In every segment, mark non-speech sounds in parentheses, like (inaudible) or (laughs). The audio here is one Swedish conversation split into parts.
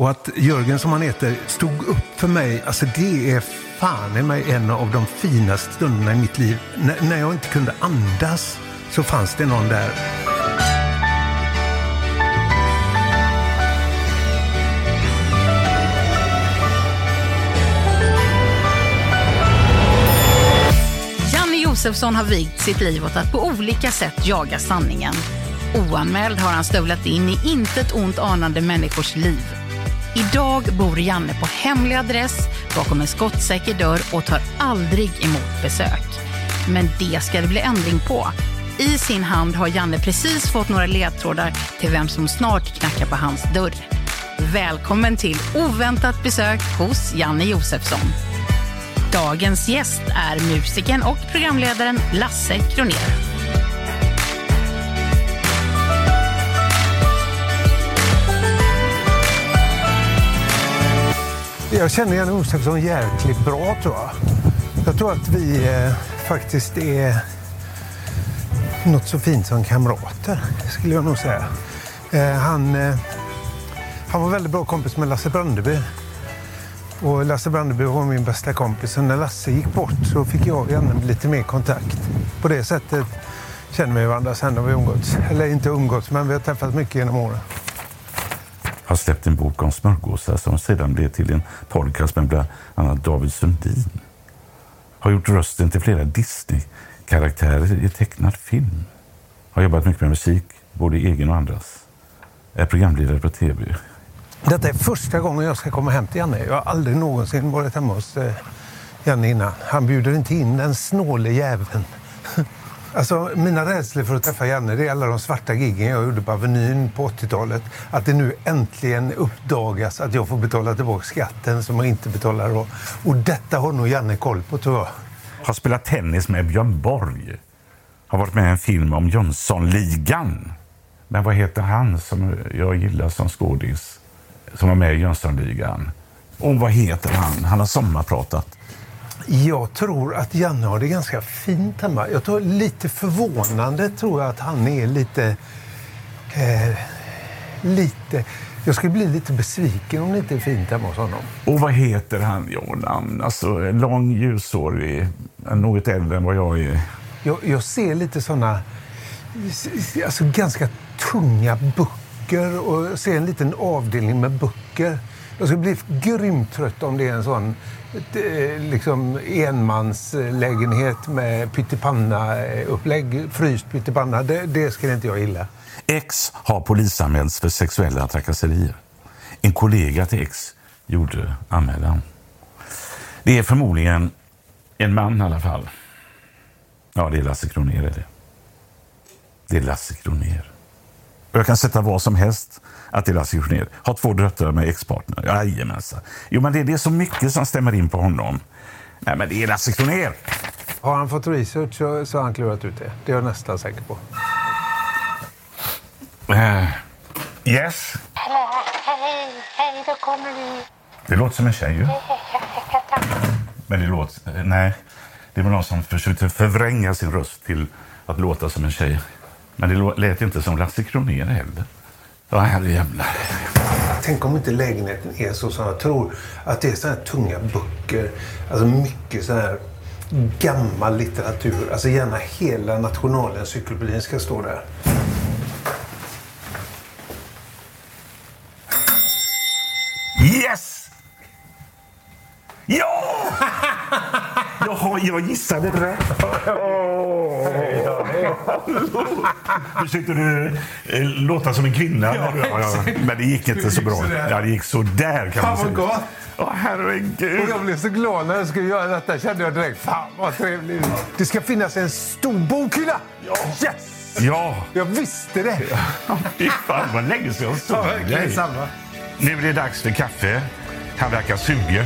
Och att Jörgen, som han heter, stod upp för mig, alltså det är fan i mig en av de finaste stunderna i mitt liv. N när jag inte kunde andas så fanns det någon där. Janne Josefsson har vigt sitt liv åt att på olika sätt jaga sanningen. Oanmäld har han stövlat in i intet ont anande människors liv. Idag bor Janne på hemlig adress bakom en skottsäker dörr och tar aldrig emot besök. Men det ska det bli ändring på. I sin hand har Janne precis fått några ledtrådar till vem som snart knackar på hans dörr. Välkommen till oväntat besök hos Janne Josefsson. Dagens gäst är musikern och programledaren Lasse Kronér. Jag känner Janne Josefsson jäkligt bra tror jag. Jag tror att vi eh, faktiskt är något så fint som kamrater, skulle jag nog säga. Eh, han, eh, han var väldigt bra kompis med Lasse Brandeby. Och Lasse Brandeby var min bästa kompis. Och när Lasse gick bort så fick jag och Janne lite mer kontakt. På det sättet känner vi varandra. Sen har vi umgåtts. Eller inte umgåtts, men vi har träffats mycket genom åren har släppt en bok om smörgåsar som sedan blev till en podcast med bland annat David Sundin. Har gjort rösten till flera Disney-karaktärer i tecknad film. Har jobbat mycket med musik, både egen och andras. Är programledare på tv. Detta är första gången jag ska komma hem till Janne. Jag har aldrig någonsin varit hemma hos eh, Janne innan. Han bjuder inte in den snåle jäveln. (laughs) Alltså, mina rädslor för att träffa Janne det är alla de svarta giggen jag gjorde på Avenyn på 80-talet. Att det nu äntligen uppdagas att jag får betala tillbaka skatten som jag inte betalar då. Och detta har nog Janne koll på tror jag. Har spelat tennis med Björn Borg. Har varit med i en film om Jönssonligan. Men vad heter han som jag gillar som skådis? Som var med i Jönssonligan. Och vad heter han? Han har sommarpratat. Jag tror att Janne har det ganska fint hemma. Jag tror lite förvånande tror jag att han är lite... Eh, lite... Jag skulle bli lite besviken om det inte är fint hemma hos honom. Och vad heter han? Jo, namn. Alltså, lång, ljushårig, något äldre än vad jag är. Jag, jag ser lite såna alltså ganska tunga böcker och ser en liten avdelning med böcker. Jag skulle bli grymt trött om det är en sån ett, eh, liksom enmanslägenhet med pyttipanna-upplägg, fryst pyttipanna. Det, det skulle inte jag gilla. X har polisanmälts för sexuella trakasserier. En kollega till X gjorde anmälan. Det är förmodligen en man i alla fall. Ja, det är Lasse Kronér. Är det. det är Lasse Kronér. Och jag kan sätta vad som helst att det är Lasse Kronér. Har två döttrar med ex-partner. Jajamensan. Jo, men det, det är så mycket som stämmer in på honom. Nej, men det är Lasse Kronér. Har han fått research så, så har han klurat ut det. Det är jag nästan säker på. Eh, yes. Hej, hej, då kommer vi. Det låter som en tjej ju. Men det låter... eh, Nej. Det var någon som försökte förvränga sin röst till att låta som en tjej. Men det lät inte som Lasse Kronér heller. Ja, herrejävlar. Tänk om inte lägenheten är så som jag tror. Att det är så här tunga böcker. Alltså mycket så här gammal litteratur. Alltså gärna hela Nationalencyklopedin ska stå där. Jag, har, jag gissade rätt. Försökte du eh, låta som en kvinna? Ja, ja. Men det gick inte så bra. Ja, det gick så där kan man Fan, säga. vad gott. Åh, herregud. Och jag blev så glad när jag skulle göra detta. Kände jag direkt, fan vad trevligt. Det ska finnas en stor bokhylla. Yes! Ja, Jag visste det. fy fan vad länge sedan jag såg Ja, dig. Nu är det dags för kaffe. Han verkar sugen.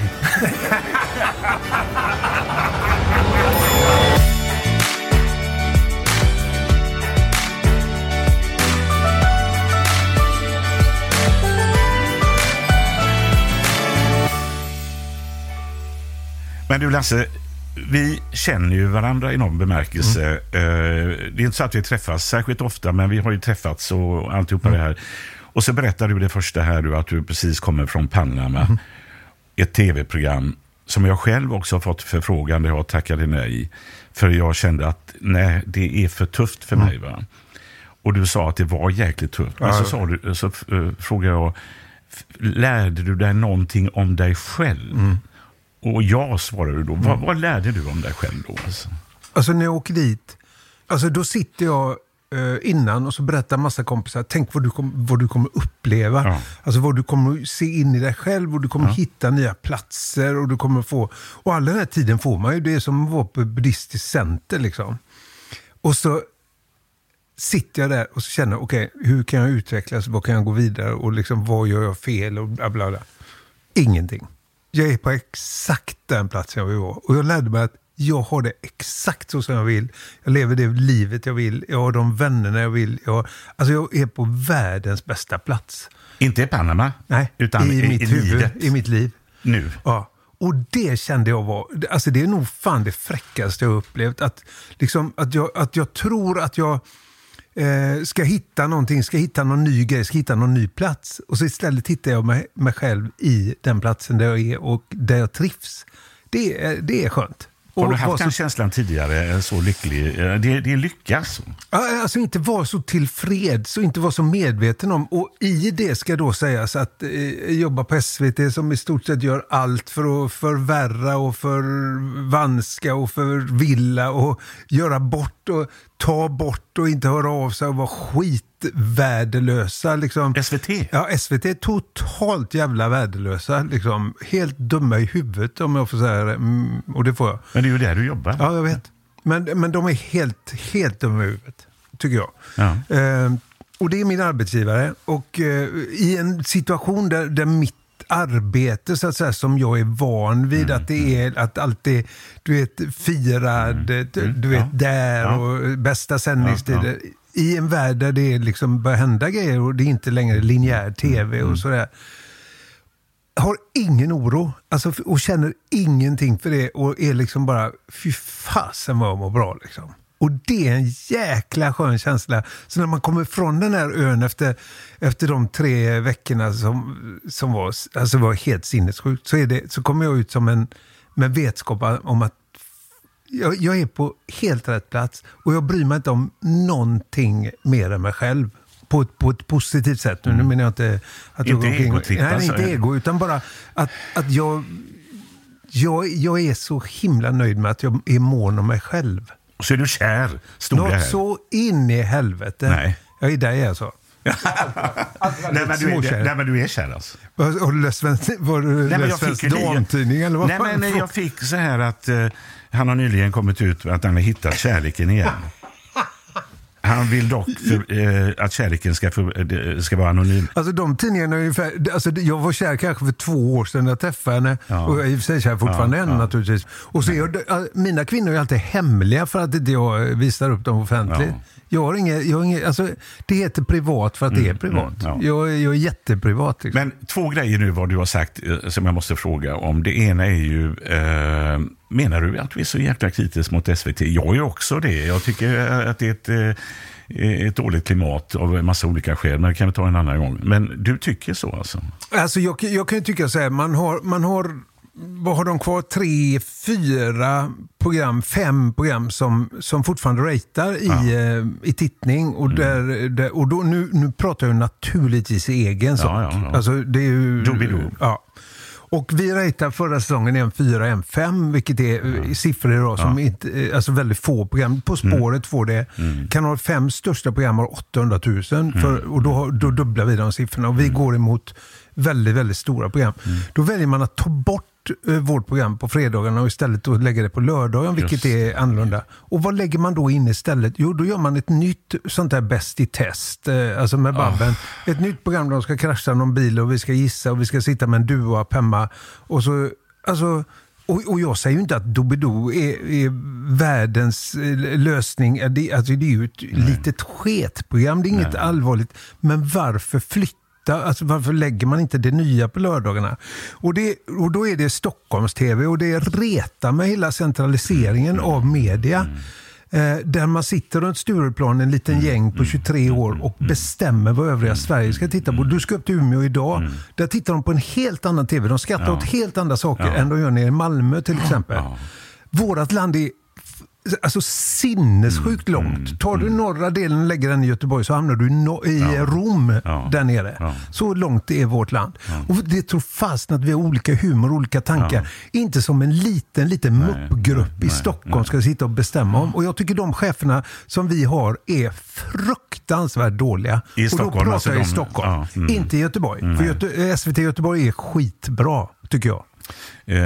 Men du Lasse, vi känner ju varandra i någon bemärkelse. Eh, Det är inte så att vi träffas särskilt ofta, men vi har ju träffats och alltihopa det här. Och så berättar du det första här du, att du precis kommer från Panama. Ett tv-program som jag själv också har fått förfrågan där jag tackade nej. För jag kände att nej, det är för tufft för mig. Va? Och du sa att det var jäkligt tufft. Men så, sa du, så uh, frågade jag, lärde du dig någonting om dig själv? Och ja, svarade du då. Vad, vad lärde du om dig själv då? Alltså? Alltså när jag åker dit, alltså då sitter jag eh, innan och så berättar massa kompisar, tänk vad du, kom, vad du kommer uppleva. Ja. Alltså vad du kommer se in i dig själv och du kommer hitta nya platser och du kommer få, och all den här tiden får man ju, det är som att vara på buddhistiskt center liksom. Och så sitter jag där och så känner, okej, hur kan jag utvecklas, vad kan jag gå vidare och liksom vad gör jag fel och bla bla bla. Ingenting. Jag är på exakt den platsen jag vill vara. Och jag lärde mig att jag har det exakt så som jag vill. Jag lever det livet jag vill. Jag har de vännerna jag vill. Jag, alltså jag är på världens bästa plats. Inte i Panama, Nej, utan i, i, mitt i huvud, livet. i mitt liv. Nu. Ja. Och det kände jag var, alltså det är nog fan det fräckaste jag upplevt. Att, liksom, att, jag, att jag tror att jag eh, ska hitta någonting, ska hitta någon ny grej, ska hitta någon ny plats. Och så istället hittar jag mig, mig själv i den platsen där jag är och där jag trivs. Det, det är skönt. Har du haft den känslan tidigare, eh, så lycklig? Eh, Det, det är lycka alltså. Alltså inte vara så tillfreds och inte vara så medveten om. Och i det ska då sägas att eh, jobba på SVT som i stort sett gör allt för att förvärra och förvanska och förvilla och göra bort och ta bort och inte höra av sig och vara skitvärdelösa. Liksom. SVT? Ja, SVT är totalt jävla värdelösa. Liksom. Helt dumma i huvudet om jag får säga det. Mm, och det får jag. Men det är ju där du jobbar. Ja, jag vet. Men, men de är helt, helt dumma i huvudet, tycker jag. Ja. Eh, och det är min arbetsgivare. Och eh, i en situation där, där mitt arbete, så att säga, som jag är van vid, Mm, att det är att alltid, du vet, firad, du, du vet, ja. där Ja. och bästa sändningstider. I en värld där det liksom börjar hända grejer och det är inte längre linjär tv Mm, och sådär har ingen oro alltså, och känner ingenting för det och är liksom bara, fy fasen vad jag mår bra liksom. Och det är en jäkla skön känsla. Så när man kommer från den här ön efter, efter de tre veckorna som, som var, alltså var helt sinnessjukt, så, är det, så kommer jag ut som en, med vetskap om att jag, jag är på helt rätt plats och jag bryr mig inte om någonting mer än mig själv. På ett, på ett positivt sätt. Nu menar jag inte att Inte egotripp, Nej, alltså. inte ego, utan bara att, att jag, jag, jag är så himla nöjd med att jag är mån om mig själv. Och så är du kär, stod det Något här. så in i helvete. Nej. Jag är där jag är så. nej, men du är, nej, men du är kär alltså. Har du läst var du Nej, läst svensk damtidning eller vad Nej, fan? men jag fick så här att eh, han har nyligen kommit ut att han har hittat kärleken igen. (laughs) Han vill dock för, eh, att kärleken ska, för, ska vara anonym. Alltså de tidningarna är ungefär, alltså jag var kär kanske för två år sedan när jag träffade henne. Ja. Och jag är i och för sig kär fortfarande Ja, än ja. naturligtvis. Och så är jag, äh, mina kvinnor är alltid hemliga för att inte jag visar upp dem offentligt. Ja. Jag har inget, jag har inget, alltså, det heter privat för att det är privat. mm, ja. jag, jag är jätteprivat. Liksom. Men två grejer nu vad du har sagt eh, som jag måste fråga om. Det ena är ju, eh, menar du att vi är så jäkla kritiska mot SVT? Jag är också det. Jag tycker att det är ett, eh, ett dåligt klimat av en massa olika skäl, men det kan vi ta en annan gång. Men du tycker så alltså? Alltså jag, jag kan ju tycka så här, man har, man har vad har de kvar? Tre, fyra program, fem program som, som fortfarande ratear i, eh, i tittning. Och, där, där, och då, nu, nu pratar jag naturligtvis i egen sak. ja, ja. Alltså, det är ju, Doobidoo. ja. Och vi ratear förra säsongen en 4, en 5, vilket är ja. siffror idag som inte, eh, alltså väldigt få program. På spåret får det. Kanal 5 största program har 800 000 för, och då, då dubblar vi de siffrorna. Och vi går emot väldigt, väldigt stora program. Då väljer man att ta bort eh, vårt program på fredagarna och istället lägga det på lördagen, vilket är annorlunda. Och vad lägger man då in istället? Jo, då gör man ett nytt sånt där Bäst i test, eh, alltså med Babben. Ett nytt program där de ska krascha någon bil och vi ska gissa och vi ska sitta med en duo hemma. Och så, alltså... Och, och jag säger ju inte att Doobidoo är, är världens eh, lösning. Det, alltså det är ju ett litet sketprogram, det är inget allvarligt. Men varför flytta? Alltså varför lägger man inte det nya på lördagarna? Och, det, och då är det Stockholms-TV och det retar med hela centraliseringen av media. Eh, där man sitter runt Stureplan, en liten gäng på 23 år och bestämmer vad övriga Sverige ska titta på. Du ska upp till Umeå idag. Där tittar de på en helt annan TV. De skrattar åt helt andra saker än de gör nere i Malmö till exempel. Vårat land är alltså sinnessjukt Mm, långt. Tar du norra delen och lägger den i Göteborg så hamnar du i, no- i Rom Ja. där nere. Ja. Så långt är vårt land. Och det tror fasen att vi har olika humor, olika tankar. Inte som en liten, liten muppgrupp i Stockholm ska sitta och bestämma om. Och jag tycker de cheferna som vi har är fruktansvärt dåliga. I och då Stockholm, pratar alltså jag i de- Stockholm. ja, mm. Inte i Göteborg. För Göte- SVT Göteborg är skitbra, tycker jag. Eh,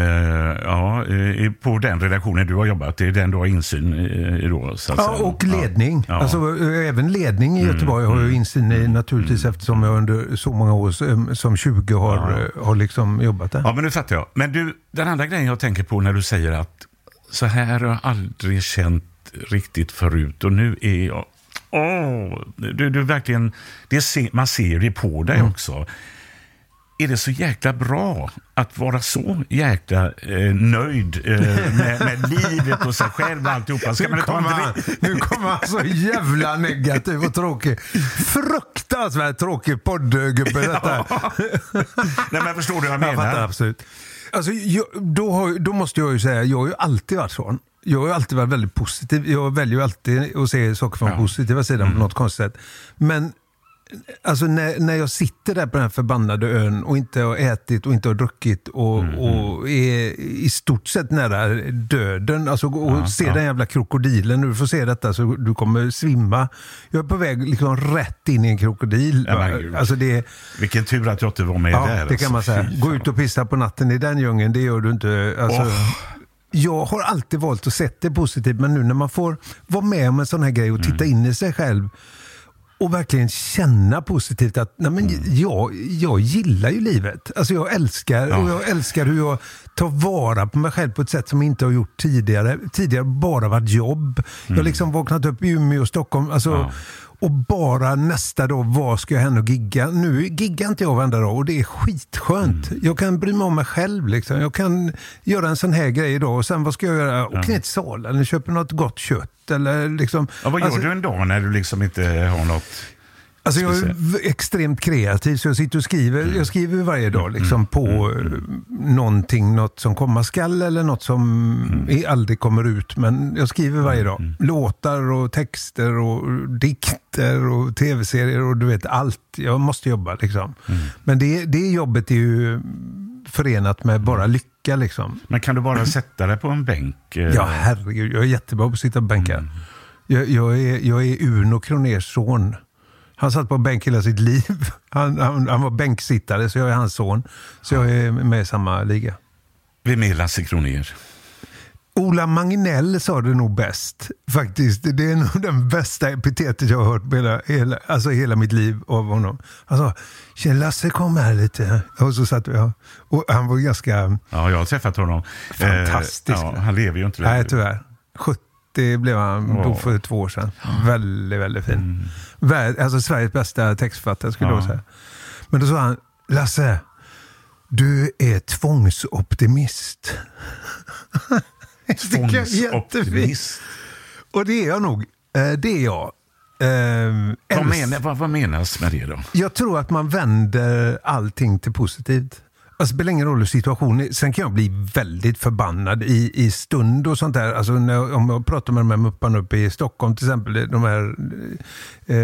ja, eh, på den redaktionen du har jobbat, det är den du har insyn i, då? Så Ja, säga. och ledning. Ja. Alltså, eh, även ledning i Göteborg har jag insyn i naturligtvis eftersom jag under så många år som- som 20 har, eh, har liksom jobbat där. Ja, men nu fattar jag. Men du, den andra grejen jag tänker på när du säger att så här har jag aldrig känt riktigt förut och nu är jag... Åh, du, du verkligen... Det ser, man ser det på dig Mm. också. Är det så jäkla bra att vara så jäkla eh, nöjd eh, med, med livet och sig själv och alltihopa? Ska man Nu kommer, han, dri- nu kommer han så jävla negativ och tråkig. Fruktansvärt tråkig poddgubbe detta. Nej, men förstår du vad jag Jag fattar menar? absolut. Alltså, jag, då, har, då måste jag ju säga, jag har ju alltid varit sån. Jag har alltid varit väldigt positiv. Jag väljer ju alltid att se saker från Ja. Mm. positiva sidan på något konstigt sätt. Men Alltså när, när jag sitter där på den här förbannade ön och inte har ätit och inte har druckit och, Mm, och är i stort sett nära döden. Alltså, och ser den jävla krokodilen. Du får se detta så du kommer svimma. Jag är på väg liksom rätt in i en krokodil. Ja, men alltså det, Vilken tur att jag inte var med ja, där. det kan man alltså. säga. Gå ut och pissa på natten i den djungeln, det gör du inte. Alltså, Åh. Jag har alltid valt att se det positivt, men nu när man får vara med om en sån här grej och titta Mm. in i sig själv och verkligen känna positivt att nej men, Mm. jag, jag gillar ju livet. Alltså jag älskar, och jag älskar hur jag tar vara på mig själv på ett sätt som jag inte har gjort tidigare. Tidigare bara varit jobb. Jag har liksom vaknat upp i Umeå och Stockholm. Alltså, Mm. Ja. Och bara nästa dag, var ska jag hän och gigga? Nu giggar inte jag varenda dag och det är skitskönt. Mm. Jag kan bry mig om mig själv. Liksom. Jag kan göra en sån här grej idag och sen vad ska jag göra? Åka ner till Salen eller köpa något gott kött. Eller liksom, Ja, vad gör Alltså- du en dag när du liksom inte har något... Alltså jag är extremt kreativ så jag sitter och skriver. Jag skriver varje dag liksom på eh, någonting, något som komma skall eller något som i- aldrig kommer ut. Men jag skriver varje dag. Låtar och texter och dikter och tv-serier och du vet allt. Jag måste jobba liksom. Men det, det jobbet är ju förenat med bara lycka liksom. Men kan du bara sätta dig på en bänk? eh, Ja, herregud. Jag är jättebra på att sitta på bänkar. Jag, jag, är, jag är Uno Kroners son. Han satt på bänk hela sitt liv. (laughs) Han, han, han var bänksittare, så jag är hans son. Så jag är med i samma liga. Vem är Lasse Kronér? Ola Magnell sa det nog bäst. Faktiskt. Det är nog den bästa epitetet jag har hört hela, hela, alltså hela mitt liv av honom. Han sa, "Tjena, Lasse kom här lite. Och så satt vi. Och han var ganska... Ja, jag har träffat honom. Fantastisk. Eh, ja, han lever ju inte längre. Nej, tyvärr. 70 80 blev han, dog för två år sedan. Väldigt, väldigt fin. Alltså Sveriges bästa textförfattare skulle Ja. jag säga. Men då sa han, Lasse, du är tvångsoptimist. (laughs) Tvångsoptimist. Och det är jag nog. Eh, Det är jag. Eh, Vad, menar, vad, vad menas med det då? Jag tror att man vänder allting till positivt. Alltså, det spelar ingen roll hur situationen är. Sen kan jag bli väldigt förbannad i, i stund och sånt där. Alltså, jag- om jag pratar med de här mupparna uppe i Stockholm till exempel, de här eh,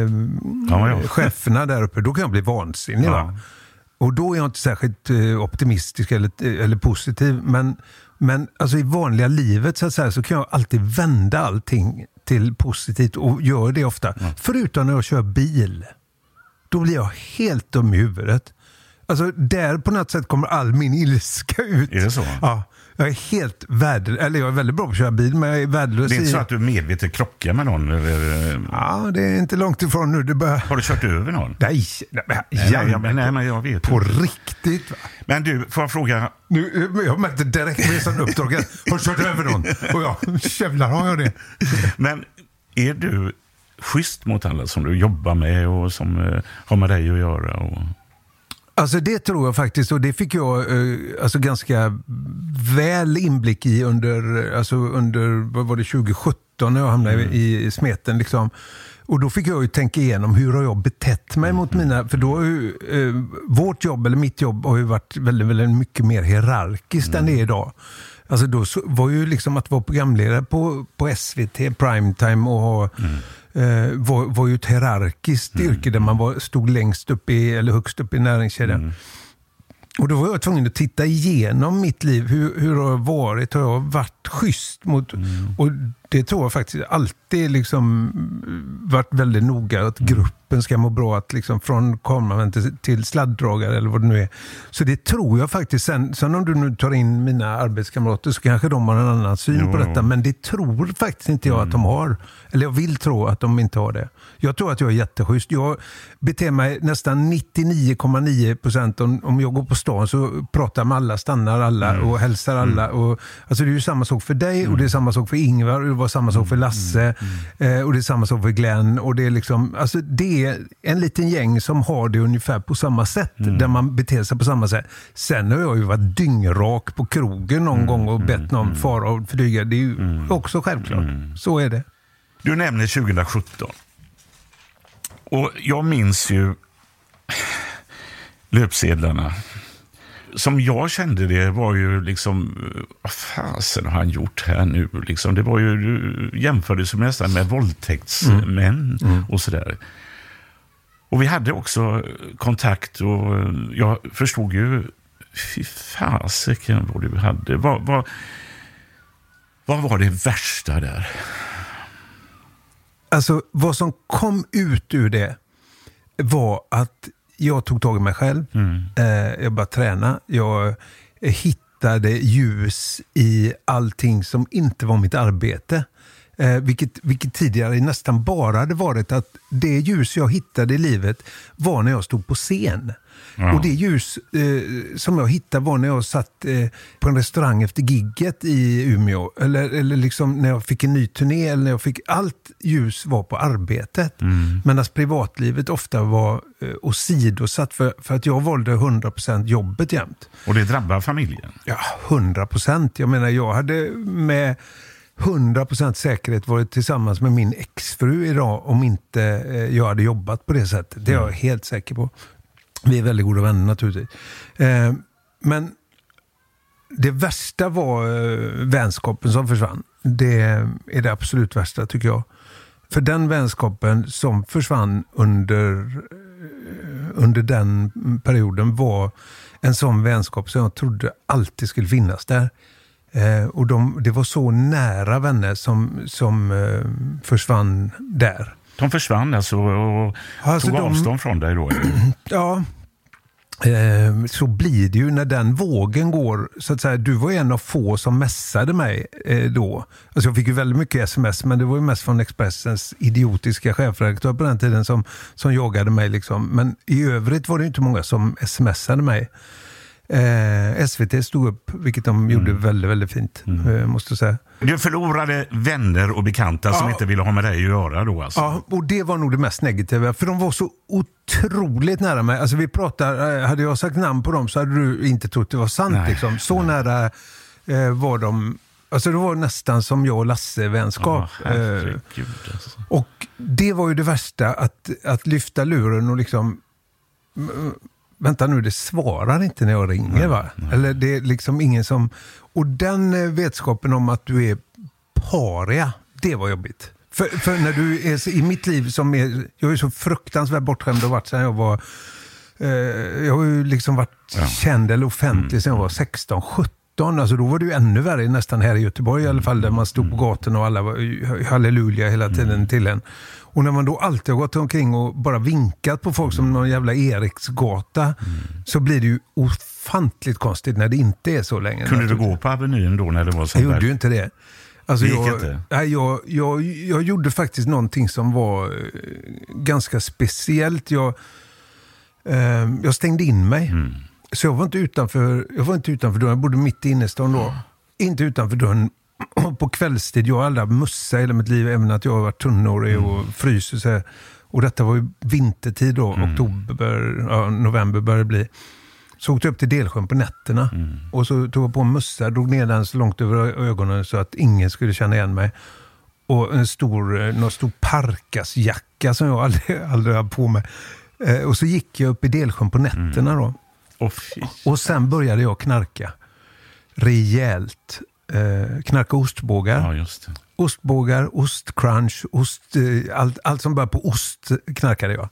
Ja, ja. cheferna där uppe, då kan jag bli vansinnig. Ja. Va? Och då är jag inte särskilt eh, optimistisk eller, eller positiv. Men, men alltså, i vanliga livet så, säga, så kan jag alltid vända allting till positivt och gör det ofta. Förutom när jag kör bil. Då blir jag helt dum i huvudet. Alltså där på något sätt kommer all min ilska ut. Är det så? Ja. Jag är helt värdelös. Eller jag är väldigt bra på att köra bil, men jag är värdelös Det är inte i... så att du medvetet krockar med någon? Eller, Ja, det är inte långt ifrån nu. Det börjar... har du kört över någon? Nej, nej, Nej, nej, men, nej, men jag vet På riktigt va? Men du, får jag fråga? Nu, jag märkte direkt med sån uppdrag har du kört över någon? Och jag, jävlar har jag det. Men är du schysst mot alla som du jobbar med och som eh, har med dig att göra? Och... Alltså det tror jag faktiskt och det fick jag eh, alltså ganska väl inblick i under, alltså under vad var det, 2017 när jag hamnade i, i smeten. Liksom. Och då fick jag ju tänka igenom hur har jag betett mig mot mina, för då har ju, eh, vårt jobb eller mitt jobb har ju varit väldigt, väldigt mycket mer hierarkiskt än det är idag. Alltså då var ju liksom att vara programledare på, på SVT, primetime och ha eh, var, var ju ett hierarkiskt yrke där man var, stod längst upp i, eller högst upp i näringskedjan. Och då var jag tvungen att titta igenom mitt liv. Hur, hur har jag varit? Har jag varit schysst mot... Och det tror jag faktiskt alltid liksom mm, varit väldigt noga. Att gruppen ska må bra. Att liksom från kameramän till, till sladddragare eller vad det nu är. Så det tror jag faktiskt. Sen, sen om du nu tar in mina arbetskamrater så kanske de har en annan syn Jo, på jo. detta. Men det tror faktiskt inte jag att de har. Eller jag vill tro att de inte har det. Jag tror att jag är jätteschysst. Jag beter mig nästan 99,9 procent. Om, om jag går på stan så pratar jag med alla, stannar alla och hälsar alla. Och, alltså det är ju samma sak för dig och det är samma sak för Ingvar var samma sak för Lasse. Eh, och det är samma sak för Glenn. Och det, är liksom, alltså det är en liten gäng som har det ungefär på samma sätt. Där man beter sig på samma sätt. Sen har jag ju varit dyngrak på krogen någon gång och bett någon fara och flyga. Det är ju också självklart. Så är det. Du nämner 2017. Och jag minns ju löpsedlarna. Som jag kände det var ju liksom, vad fasen har han gjort här nu? Liksom, det var ju, du jämförde som nästan med våldtäktsmän och sådär. Och vi hade också kontakt och jag förstod ju, fy fasiken vad du hade. Vad, vad, vad var det värsta där? Alltså vad som kom ut ur det var att jag tog tag i mig själv. Eh, jag började träna. Jag hittade ljus i allting som inte var mitt arbete. Eh, vilket, vilket tidigare nästan bara hade varit att det ljus jag hittade i livet var när jag stod på scen. Och det ljus eh, som jag hittade var när jag satt eh, på en restaurang efter gigget i Umeå. Eller, eller liksom när jag fick en ny turné. Eller när jag fick, allt ljus var på arbetet. Medan privatlivet ofta var eh, åsidosatt för, för att jag valde 100% jobbet jämt. Och det drabbar familjen. Ja, 100 procent. Jag menar, jag hade med 100 procent säkerhet varit tillsammans med min exfru idag om inte eh, jag hade jobbat på det sättet. Det är jag helt säker på. Vi är väldigt goda vänner naturligtvis. Eh, men det värsta var eh, vänskapen som försvann. Det är det absolut värsta tycker jag. För den vänskapen som försvann under, eh, under den perioden var en sån vänskap som jag trodde alltid skulle finnas där. Eh, och de, det var så nära vänner som, som eh, försvann där. De försvann alltså och Alltså, tog de- avstånd från dig då? (clears throat) Ja, eh, så blir det ju när den vågen går. Så att säga, du var en av få som messade mig eh, då. Alltså jag fick ju väldigt mycket sms, men det var ju mest från Expressens idiotiska chefredaktör på den tiden som, som jagade mig. Liksom. Men i övrigt var det inte många som smsade mig. Eh, SVT stod upp, vilket de gjorde väldigt, väldigt fint, eh, måste säga. Du förlorade vänner och bekanta som Ja. inte ville ha med dig att göra då alltså? Ja, och det var nog det mest negativa. För de var så otroligt nära mig. Alltså vi pratar, eh, hade jag sagt namn på dem så hade du inte trott det var sant. Nej. Liksom. Så nära eh, var de. Alltså det var nästan som jag och Lasse vänskap. Ja, Eh, herregud alltså. och det var ju det värsta, att, att lyfta luren och liksom... Vänta nu, det svarar inte när jag ringer va? Eller det är liksom ingen som... Och den eh, vetskapen om att du är paria, det var jobbigt. För, för när du är i mitt liv som är... Jag är så fruktansvärt bortskämd och varit sedan jag var... Eh, jag har ju liksom varit känd eller offentlig sedan jag var 16, 17. Alltså då var det ju ännu värre nästan här i Göteborg i alla fall. Där man stod på gatorna och alla var halleluja hela tiden till en. Och när man då alltid har gått omkring och bara vinkat på folk som någon jävla Eriksgata. Så blir det ju ofantligt konstigt när det inte är så längre. Kunde du gå på Avenyn då när det var så Jag gjorde ju inte det. Alltså jag, inte? Nej, jag, jag, jag gjorde faktiskt någonting som var eh, ganska speciellt. Jag, eh, jag stängde in mig. Mm. Så jag var inte utanför, jag var inte utanför dörren. Jag bodde mitt i innerstan då. Inte utanför dörren. (clears throat) på kvällstid, jag har aldrig haft mussa i hela mitt liv, även att jag har varit tunnhårig och fryser. Så här. Och detta var ju vintertid då, oktober, ja, november började det bli. Så åkte jag upp till Delsjön på nätterna och så tog jag på en mössa, drog ner den så långt över ögonen så att ingen skulle känna igen mig. Och en stor, någon stor parkasjacka som jag aldrig, (laughs) aldrig hade på mig. Eh, och så gick jag upp i Delsjön på nätterna då. Fy. Och sen började jag knarka. Rejält. Eh, knarka ostbågar. Ja. Ostbågar, ostcrunch, ost, eh, allt, allt som börjar på ost knarkade jag.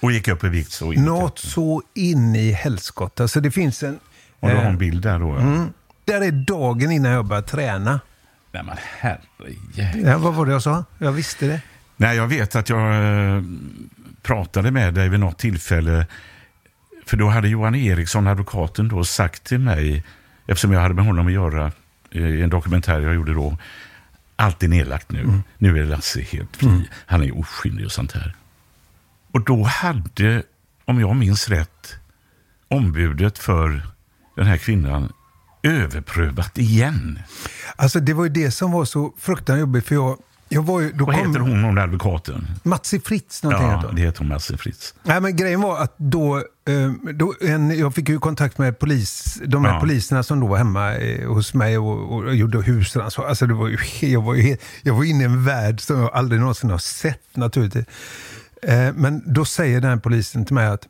Och gick upp i vikt så. Något så in i helskotta. Så det finns en... Och du har eh, en bild där då? Ja. mm, där är dagen innan jag börjar träna. Nej men herrejävlar. Ja, vad var det jag sa? Jag visste det. Nej, jag vet att jag eh, pratade med dig vid något tillfälle. För då hade Johan Eriksson, advokaten, då sagt till mig, eftersom jag hade med honom att göra eh, i en dokumentär jag gjorde då, allt är nedlagt nu. Nu är Lasse helt fri. Han är oskyldig och sånt här. Och då hade, om jag minns rätt, ombudet för den här kvinnan överprövat igen. Alltså det var ju det som var så fruktansvärt jobbigt. För jag, jag var ju, då Vad kom heter hon, hon advokaten? Matsi Fritz någonting. Ja, heter det heter hon, Lasse Fritz. Nej, men grejen var att då, eh, då en, jag fick ju kontakt med polis, de här Ja. poliserna som då var hemma eh, hos mig och, och gjorde husrannsakan. Alltså det var ju, jag, var ju jag var inne i en värld som jag aldrig någonsin har sett naturligtvis. Eh, men då säger den här polisen till mig att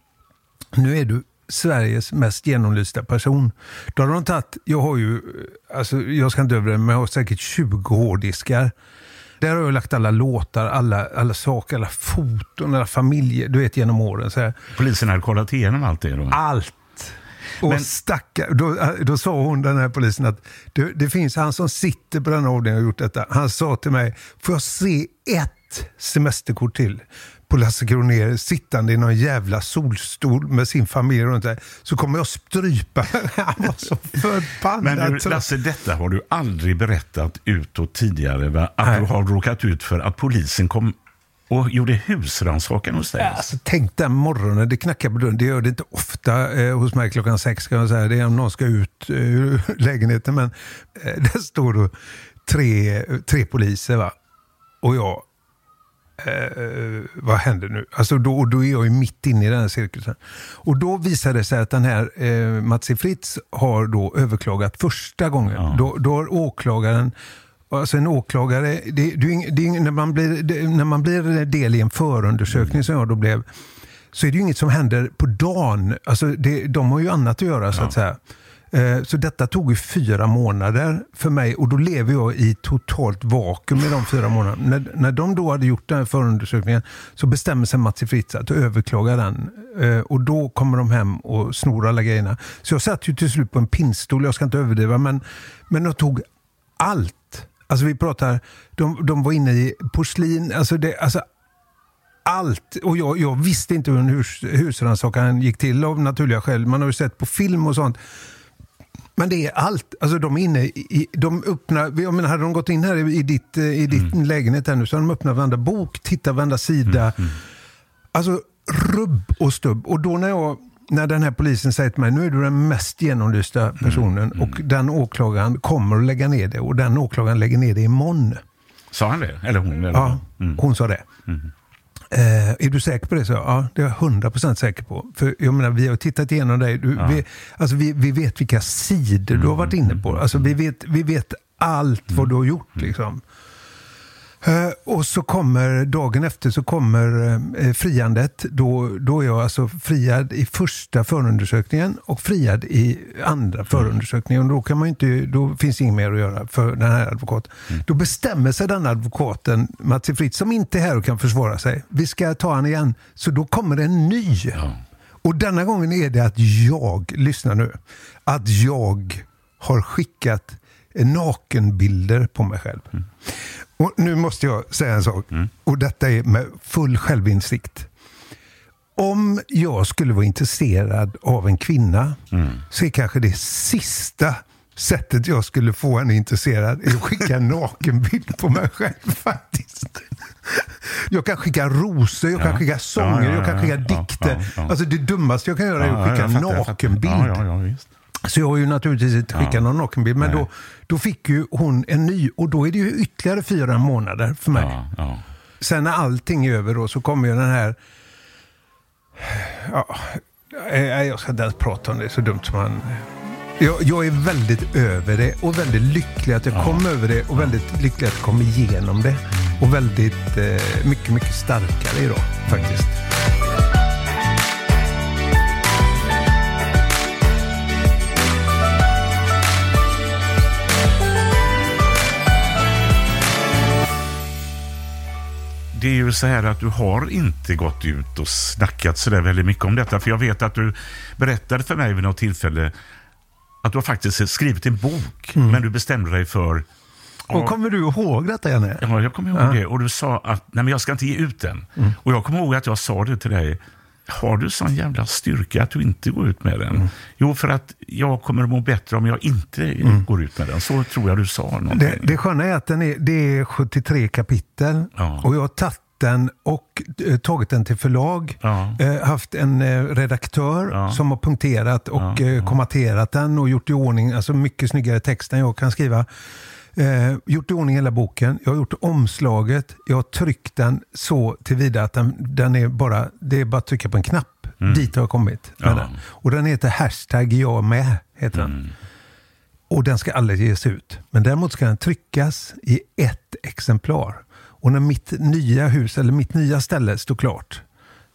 nu är du Sveriges mest genomlysta person. Då har de tagit, jag har ju, alltså jag ska inte överdriva, men jag har säkert 20 hårddiskar. Där har jag lagt alla låtar, alla, alla saker, alla foton, alla familjer, du vet genom åren. Så här. Polisen hade kollat igenom allt det då? Allt. Och Men- stackar, då, då sa hon, den här polisen, att det, det finns han som sitter på den avdelningen och har gjort detta. Han sa till mig, får jag se ett semesterkort till på Lasse Kronér sittande i någon jävla solstol med sin familj runt sig, så kommer jag strypa. (laughs) Han var så förbannad. Men du. Lasse, detta har du aldrig berättat utåt tidigare, va? Att Nej. du har råkat ut för att polisen kom och gjorde husrannsakan hos dig? Alltså, tänk den morgonen, det knackar på dörren. Det gör det inte ofta eh, hos mig klockan sex. Kan jag säga. Det är om någon ska ut eh, ur (laughs) lägenheten. Men eh, där står då tre, tre poliser. Va? Och jag, eh, vad händer nu? Alltså då, då är jag ju mitt inne i den här cirkusen. Och då visar det sig att den här eh, Matsi Fritz har då överklagat första gången. Då, då har åklagaren Alltså en åklagare, det, det, det, när, man blir, det, när man blir del i en förundersökning som jag då blev, så är det ju inget som händer på dagen. Alltså det, de har ju annat att göra så att säga. Eh, så detta tog ju fyra månader för mig och då lever jag i totalt vakuum i de fyra månaderna. När, när de då hade gjort den här förundersökningen så bestämmer sig Mats Fritz att överklaga den. Eh, och då kommer de hem och snor alla grejerna. Så jag satt ju till slut på en pinnstol, jag ska inte överdriva, men, men de tog allt. Alltså vi pratar, de, de var inne i porslin, alltså, det, alltså allt. Och jag, jag visste inte hur en hus, husrannsakan gick till av naturliga skäl. Man har ju sett på film och sånt. Men det är allt. Alltså de är inne i, de öppnar, jag menar, hade de gått in här i, i ditt, eh, i ditt lägenhet här nu så hade de öppnat varenda bok, tittat varenda sida. Alltså rubb och stubb. Och då när jag när den här polisen säger till mig, nu är du den mest genomlysta personen Mm, och den åklagaren kommer att lägga ner det och den åklagaren lägger ner det imorgon. Sa han det? Eller hon? Eller? Ja, Mm. hon sa det. Eh, är du säker på det? Så, jag, ja, det är jag 100% säker på. För jag menar, vi har tittat igenom dig. Du, vi, alltså, vi, vi vet vilka sidor du har varit inne på. Alltså, vi, vet, vi vet allt vad du har gjort. Liksom. Eh, och så kommer dagen efter så kommer eh, friandet. Då, då är jag alltså friad i första förundersökningen och friad i andra förundersökningen. Och då, kan man inte, då finns inget mer att göra för den här advokaten. Då bestämmer sig den advokaten, Mats Fritt, som inte är här och kan försvara sig. Vi ska ta han igen. Så då kommer en ny. Och denna gången är det att jag, lyssna nu, att jag har skickat nakenbilder på mig själv. Och nu måste jag säga en sak. Och detta är med full självinsikt. Om jag skulle vara intresserad av en kvinna så är kanske det sista sättet jag skulle få henne intresserad är att skicka en nakenbild på mig själv (laughs) faktiskt. Jag kan skicka rosor, jag kan Ja. skicka sånger, Ja, ja, jag kan skicka dikter. Alltså det dummaste jag kan göra är att skicka en nakenbild. Så jag har ju naturligtvis inte skickat någon nakenbild. Men Nej. då, då fick ju hon en ny och då är det ju ytterligare fyra månader för mig. Ja, ja. Sen när allting är över då så kommer ju den här... Ja, nej, jag ska inte ens prata om det, så dumt som man... Jag, jag är väldigt över det och väldigt lycklig att jag kom över det och väldigt lycklig att jag kom igenom det. Och väldigt eh, mycket, mycket starkare idag faktiskt. Är ju så här att du har inte gått ut och snackat så där väldigt mycket om detta. För jag vet att du berättade för mig vid något tillfälle att du har faktiskt skrivit en bok, men du bestämde dig för... Och kommer du ihåg detta Janne? Ja, jag kommer ihåg Ja. det. Och du sa att nej, men jag ska inte ge ut den. Och jag kommer ihåg att jag sa det till dig. Har du sån jävla styrka att du inte går ut med den? Jo, för att jag kommer att må bättre om jag inte går ut med den. Så tror jag du sa någonting. Det, det sköna är att den är, det är 73 kapitel Ja. och jag har tagit den och eh, tagit den till förlag. Ja. Eh, haft en eh, redaktör Ja. som har punkterat och eh, kommenterat den och gjort i ordning, alltså mycket snyggare text än jag kan skriva. Eh, gjort i ordning hela boken. Jag har gjort omslaget. Jag har tryckt den så tillvida att den, den är bara, det är bara att trycka på en knapp. Dit har jag kommit. Med Ja. den. Och den heter hashtag jag med. Heter den. Och den ska aldrig ges ut. Men däremot ska den tryckas i ett exemplar. Och när mitt nya hus, eller mitt nya ställe står klart,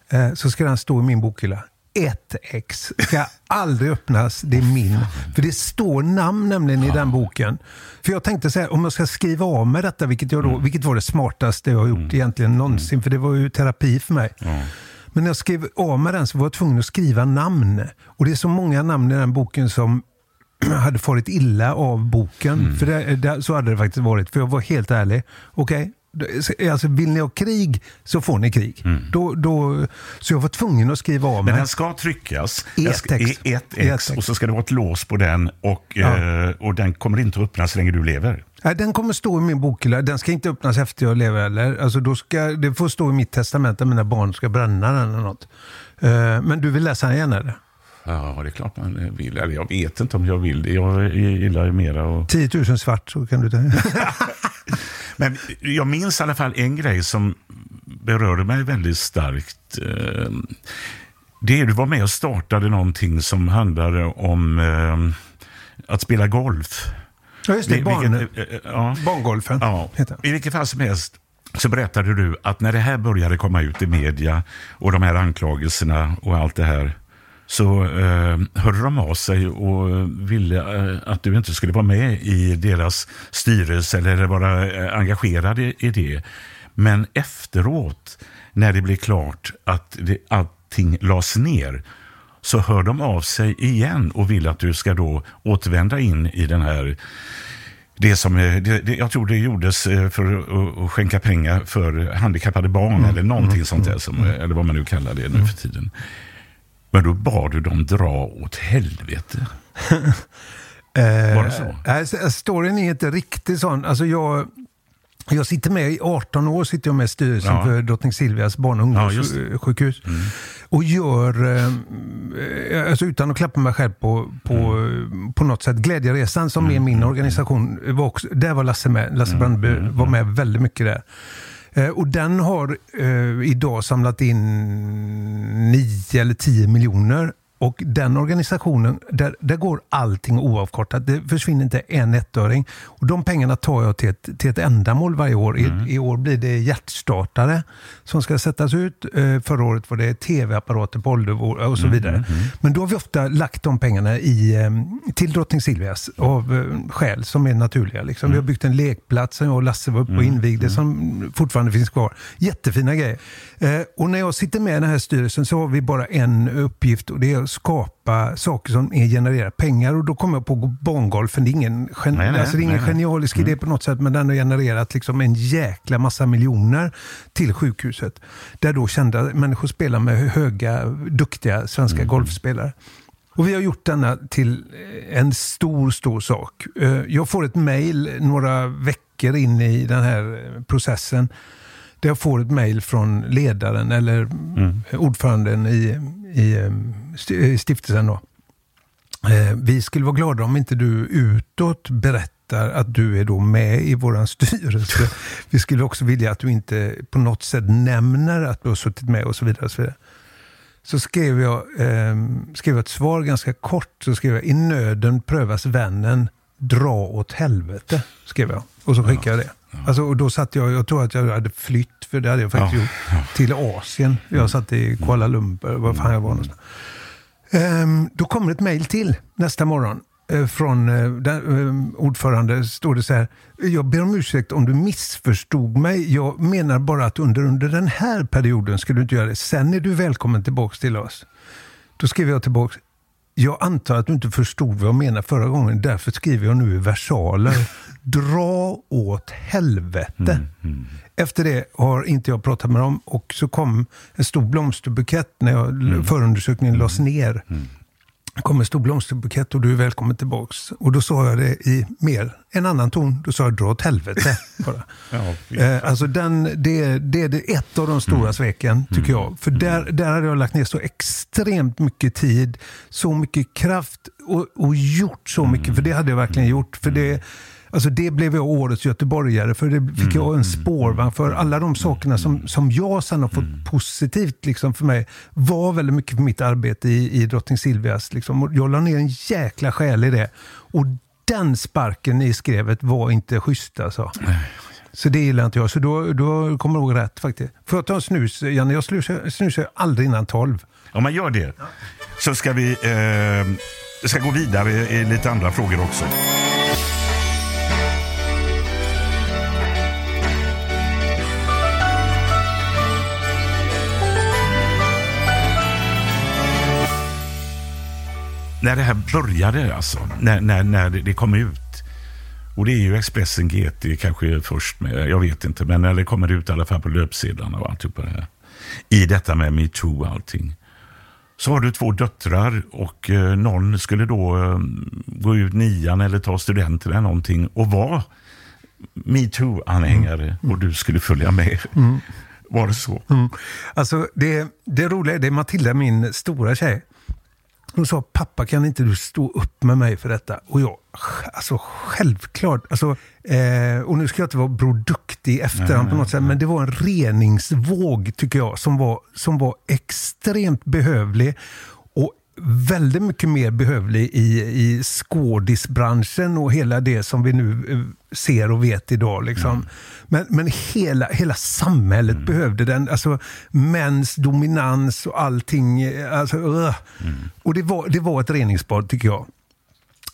eh, så ska den stå i min bokhylla. Ett ex ska aldrig öppnas, det är min. För det står namn nämligen i den boken. För jag tänkte så här, om jag ska skriva av mig detta, vilket, jag då, vilket var det smartaste jag har gjort egentligen någonsin, för det var ju terapi för mig. Men när jag skrev av mig den så var jag tvungen att skriva namn. Och det är så många namn i den boken som (clears throat) hade farit illa av boken. För det, det, så hade det faktiskt varit, för jag var helt ärlig. Okej, okay, alltså vill ni ha krig så får ni krig. Då, då, så jag var tvungen att skriva av mig. Men den ska tryckas I ett i ett ex och så ska det vara ett lås på den och, Ja. eh, och den kommer inte att öppnas så länge du lever. Nej, den kommer stå i min bokhylla. Den ska inte öppnas efter jag lever heller. Alltså, då ska, det får stå i mitt testament att mina barn ska bränna den eller något. Eh, men du vill läsa den igen eller? Ja, det är klart man vill. Eller jag vet inte om jag vill det. Jag gillar ju mera och... 10 000 svart så kan du ta. (laughs) Men jag minns i alla fall en grej som berörde mig väldigt starkt. Eh, Det är du var med och startade någonting som handlade om eh, att spela golf. ja, just det. Barn, eh, ja. barngolfen Ja, i vilket fall som helst så berättade du att när det här började komma ut i media och de här anklagelserna och allt det här så eh, hörde de av sig och ville eh, att du inte skulle vara med i deras styrelse eller vara eh, engagerad i, i det. Men efteråt, när det blev klart att det, allting lades ner, så hör de av sig igen och vill att du ska då återvända in i den här det som, eh, det, det, jag tror det gjordes för att, att skänka pengar för handikappade barn eller någonting sånt där, som, eh, eller vad man nu kallar det nu för tiden. Men då bad du dem dra åt helvete. (laughs) Var det så? Eh, storyn är inte riktigt sån. Alltså jag, Jag sitter med i 18 år sitter jag med i styrelsen Ja. för Drottning Silvias barn och Ja, just det. ungdomssjukhus. Och gör, eh, alltså utan att klappa mig själv på, på, Mm. på något sätt, Glädjeresan som är min organisation, var också, där var Lasse med. Mm. Lasse Brandeby var med väldigt mycket där. Eh, och den har eh, idag samlat in 9 eller 10 miljoner. Och den organisationen, där, där går allting oavkortat. Det försvinner inte en ettöring. Och de pengarna tar jag till ett, till ett ändamål varje år. I, I år blir det hjärtstartare som ska sättas ut. Eh, förra året var det tv-apparater på åldervård och så vidare. Men då har vi ofta lagt de pengarna i, eh, till Drottning Silvias av eh, skäl som är naturliga. Liksom. Vi har byggt en lekplats som jag och Lasse var uppe och invigde som fortfarande finns kvar. Jättefina grejer. Eh, och när jag sitter med i den här styrelsen så har vi bara en uppgift och det är att skapa saker som genererar pengar. Och då kommer jag på bangolfen. Det är ingen, gen- Nej, nej, alltså, ingen nej, genialisk idé på något sätt, men den har genererat liksom en jäkla massa miljoner till sjukhuset. Där då kända människor spelar med höga, duktiga svenska golfspelare. Och vi har gjort denna till en stor, stor sak. Eh, Jag får ett mejl några veckor in i den här processen. Där jag får ett mejl från ledaren eller ordföranden i, i eh, i stiftelsen. Då. Eh, Vi skulle vara glada om inte du utåt berättar att du är då med i vår styrelse. (laughs) Vi skulle också vilja att du inte på något sätt nämner att du har suttit med och så vidare. Och så, vidare. så skrev, jag, eh, skrev ett svar ganska kort. Så skrev jag, i nöden prövas vännen, dra åt helvete. Skrev jag. Och så skickade jag det. Alltså, och då satt jag, jag tror att jag hade flytt, för det hade jag faktiskt Ja, gjort, till Asien. Jag satt i Kuala Lumpur, var fan jag var någonstans. Ehm, då kommer ett mejl till nästa morgon. eh, Från eh, den, eh, ordförande står det så här. Jag ber om ursäkt om du missförstod mig. Jag menar bara att under, under den här perioden skulle du inte göra det. Sen är du välkommen tillbaks till oss. Då skriver jag tillbaks. Jag antar att du inte förstod vad jag menade förra gången. Därför skriver jag nu i versaler. (laughs) Dra åt helvete. Efter det har inte jag pratat med dem och så kom en stor blomsterbukett när jag, förundersökningen lades ner. Det kom en stor blomsterbukett och du är välkommen tillbaks. Och då sa jag det i mer en annan ton. Då sa jag dra åt helvete. (laughs) Bara. Ja, Eh, alltså den, det, det är det ett av de stora sveken, tycker jag. För där, där hade jag lagt ner så extremt mycket tid, så mycket kraft och, och gjort så mycket. För det hade jag verkligen gjort. För det, alltså det blev jag årets göteborgare, för det fick jag en spårvagn för. Alla de sakerna som, som jag sen har fått positivt liksom för mig var väldigt mycket för mitt arbete i, i Drottning Silvias. Liksom. Jag la ner en jäkla själ i det. Och den sparken i skrevet var inte schysst alltså. Så det gillar inte jag. Så då, då kommer jag ihåg rätt faktiskt. Får jag ta en snus, Janne? Jag snusar, snusar aldrig innan tolv. Om man gör det så ska vi eh, ska gå vidare i lite andra frågor också. När det här började, alltså, när, när, när det kom ut. Och det är ju Expressen GT kanske först med, jag vet inte, men när det kommer ut i alla fall på löpsedlarna och alltihopa det här. I detta med metoo och allting. Så har du två döttrar och eh, någon skulle då eh, gå ut nian eller ta studenten eller någonting och vara metoo-anhängare och du skulle följa med. Var det så? Alltså det, det roliga är, det är Matilda, min stora tjej. Hon sa, pappa kan inte du stå upp med mig för detta? Och jag, alltså självklart. Alltså, eh, och nu ska jag inte vara Bror Duktig i efterhand på något sätt, men det var en reningsvåg tycker jag, som var, som var extremt behövlig. Väldigt mycket mer behövlig i, i skådisbranschen och hela det som vi nu eh, ser och vet idag. Liksom. Men, men hela, hela samhället behövde den. Alltså mäns dominans och allting. eh, Alltså, ugh. Och det var, det var ett reningsbad tycker jag.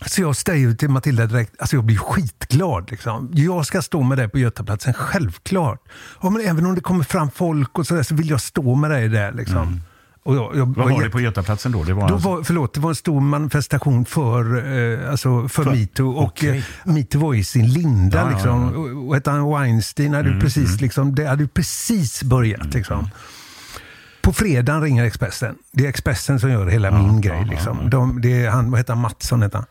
Så jag säger till Matilda direkt, alltså jag blir skitglad. Liksom. Jag ska stå med dig på Götaplatsen, självklart. Ja, men även om det kommer fram folk och så, där, så vill jag stå med dig där. Liksom. Och jag, jag Vad var jätte- det på Götaplatsen då? Det var då alltså- var, förlåt, det var en stor manifestation för, eh, alltså för, För- metoo. Och okej. eh, metoo var i sin linda. Ja, ja, liksom. ja. Mm, Och, och hette han Weinstein hade ju precis, liksom, det hade precis börjat. Liksom. På fredagen ringer Expressen. Det är Expressen som gör hela min grej. Liksom. De, det är han, vad heter han, Mattsson heter han.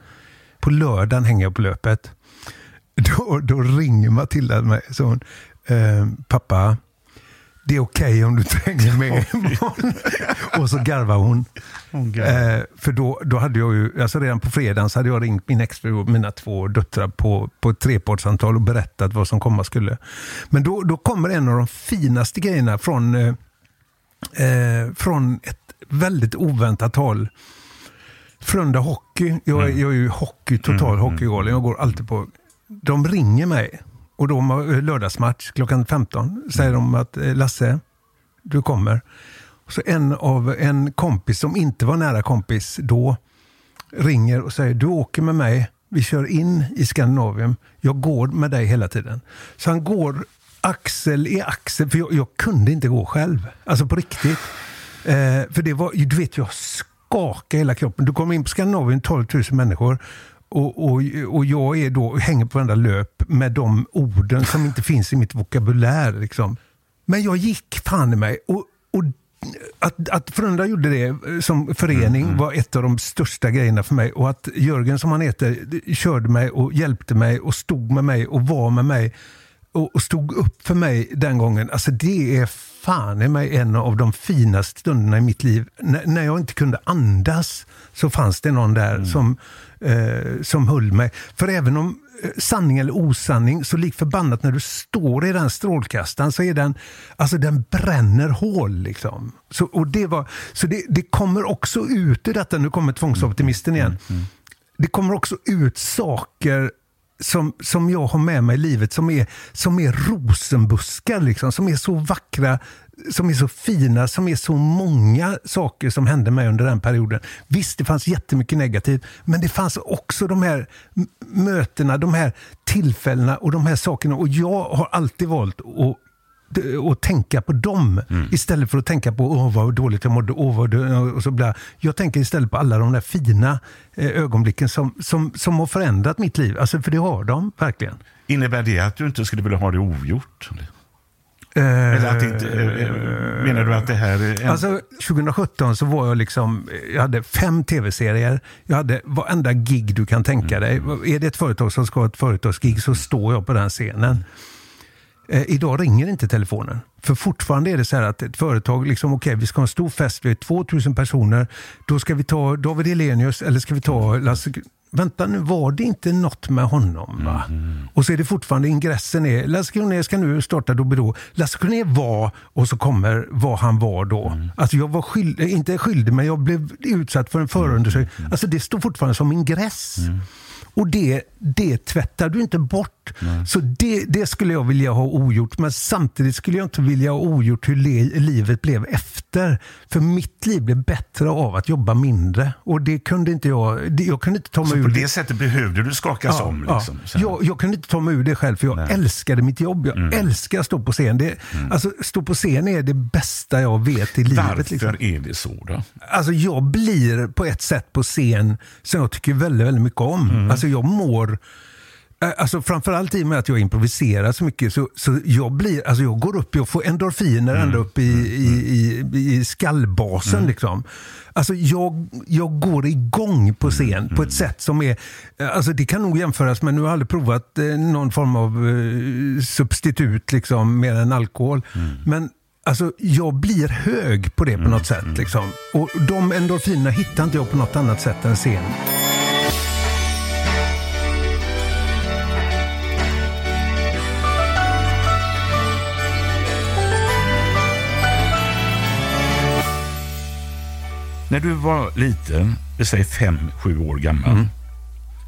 På lördagen hänger jag på löpet. (laughs) då, då ringer Matilda mig. Så hon, eh, pappa, det är okej okay om du tränger med imorgon. och så garvar hon. Eh, för då, då hade jag ju, alltså redan på fredagen så hade jag ringt min exfru och mina två döttrar på, på ett trepartssamtal och berättat vad som komma skulle. Men då, då kommer en av de finaste grejerna från, eh, eh från ett väldigt oväntat håll. Frölunda Hockey, jag, mm. jag är ju hockey, total mm. hockeygalen. Jag går alltid på... De ringer mig och då lördagsmatch klockan 15 säger de att eh, Lasse, du kommer. Så en av en kompis som inte var nära kompis då ringer och säger du åker med mig. Vi kör in i Skandinavien. Jag går med dig hela tiden. Så han går axel i axel, för jag, jag kunde inte gå själv. Alltså på riktigt. Eh, för det var, du vet, jag skakade hela kroppen. Du kommer in på Skandinavien, 12 000 människor. Och, och, och jag är då, hänger på varenda löp med de orden som inte finns i mitt vokabulär. Liksom. Men jag gick fan i mig. Och, och att, att Frölunda gjorde det som förening mm, mm. var ett av de största grejerna för mig. Och att Jörgen, som han heter, körde mig och hjälpte mig och stod med mig och var med mig och, och stod upp för mig den gången. Alltså det är fan i mig en av de finaste stunderna i mitt liv. N när jag inte kunde andas så fanns det någon där mm. som, eh, som höll mig. För även om eh, sanning eller osanning, så lik förbannat när du står i den strålkastaren så är den, alltså den bränner hål. Liksom. Så, och det, var, så det, det kommer också ut i detta, nu kommer tvångsoptimisten igen. Mm, mm. Det kommer också ut saker som, som jag har med mig i livet som är, som är rosenbuskar, liksom, som är så vackra, som är så fina, som är så många saker som hände mig under den perioden. Visst, det fanns jättemycket negativt, men det fanns också de här mötena, de här tillfällena och de här sakerna. Och jag har alltid valt att och tänka på dem mm. istället för att tänka på åh vad dåligt jag mådde. Åh, vad och så bla. Jag tänker istället på alla de där fina eh, ögonblicken som, som, som har förändrat mitt liv. Alltså, för det har de verkligen. Innebär det att du inte skulle vilja ha det ogjort? Uh, Eller att inte, menar du att det här är... En... Alltså, 2017 så var jag liksom, jag hade fem tv-serier, jag hade varenda gig du kan tänka mm. dig. Är det ett företag som ska ha ett företagsgig så står jag på den scenen. Eh, idag ringer inte telefonen. För fortfarande är det så här att ett företag, liksom, okej okay, vi ska ha en stor fest, vi är 2000 personer. Då ska vi ta David Elenius eller ska vi ta Lasse Vänta nu, var det inte något med honom? Va? Mm. Och så är det fortfarande ingressen är, Lasse Kronér ska nu starta Doobidoo. Lasse Kronér var, och så kommer vad han var då. Mm. Alltså jag var skyldig, inte skyldig, men jag blev utsatt för en förundersökning. Mm. Alltså det står fortfarande som ingress. Mm. Och det, det tvättar du inte bort. Nej. Så det, det skulle jag vilja ha ogjort. Men samtidigt skulle jag inte vilja ha ogjort hur le, livet blev efter. För mitt liv blev bättre av att jobba mindre. Och det kunde inte jag. Det, jag kunde inte ta mig så ur på det, det sättet behövde du skakas ja, om? Liksom, ja. jag, jag, kunde inte ta mig ur det själv. För jag Nej. älskade mitt jobb. Jag mm. älskar att stå på scen. Det, mm. Alltså, stå på scen är det bästa jag vet i livet. Varför liksom. är det så då? Alltså jag blir på ett sätt på scen som jag tycker väldigt, väldigt mycket om. Mm. Alltså jag mår Alltså framförallt i och med att jag improviserar så mycket så, så jag blir, alltså jag går upp, jag får endorfiner mm. ända upp i, i, i, i skallbasen. Mm. Liksom. Alltså jag, jag går igång på scen mm. på ett sätt som är, eh, alltså det kan nog jämföras med, nu har jag aldrig provat eh, någon form av eh, substitut liksom, mer än alkohol. Mm. Men Alltså, jag blir hög på det på något sätt. Mm. Liksom. Och de endorfinerna hittar inte jag på något annat sätt än scen. När du var liten, säg fem, sju år gammal, mm.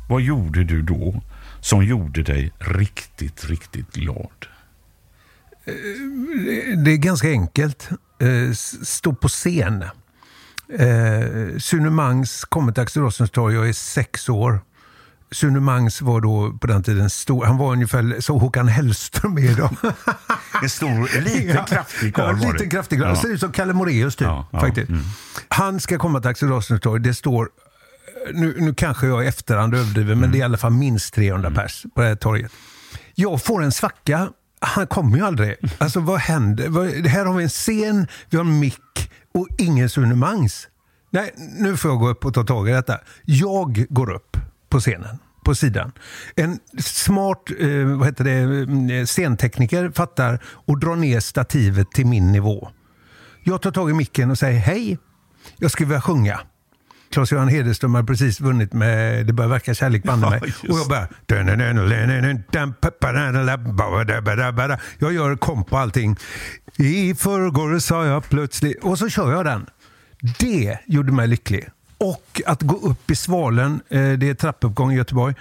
vad gjorde du då som gjorde dig riktigt, riktigt glad? Eh, det är ganska enkelt. Eh, stå på scen. Eh, Sune Mangs kommer till Axel Rossens torg, jag är sex år. Sune Mangs var då på den tiden stor. Han var ungefär så Håkan Hellström är idag. (laughs) En stor, liten kraftig karl ja, liten kraftig karl. Ja. Ser ut som Kalle Moraeus typ. Ja, ja, faktiskt. Mm. Han ska komma till Axel Rossens torg. Det står, nu, nu kanske jag i efterhand överdriver, mm. men det är i alla fall minst 300 mm. pers på det här torget. Jag får en svacka. Han kommer ju aldrig. Alltså vad händer? Här har vi en scen, vi har en mick och ingen Sune Mangs. Nej, nu får jag gå upp och ta tag i detta. Jag går upp på scenen. på sidan. En smart eh, vad heter det, eh, scentekniker fattar och drar ner stativet till min nivå. Jag tar tag i micken och säger hej, jag skulle vilja sjunga. Claes-Göran Hederström har precis vunnit med Det börjar verka kärlek banne (laughs) mig. och jag bara... Jag gör komp på allting. I förrgår sa jag plötsligt... Och så kör jag den. Det gjorde mig lycklig. Och att gå upp i Svalen, eh, det är trappuppgång i Göteborg,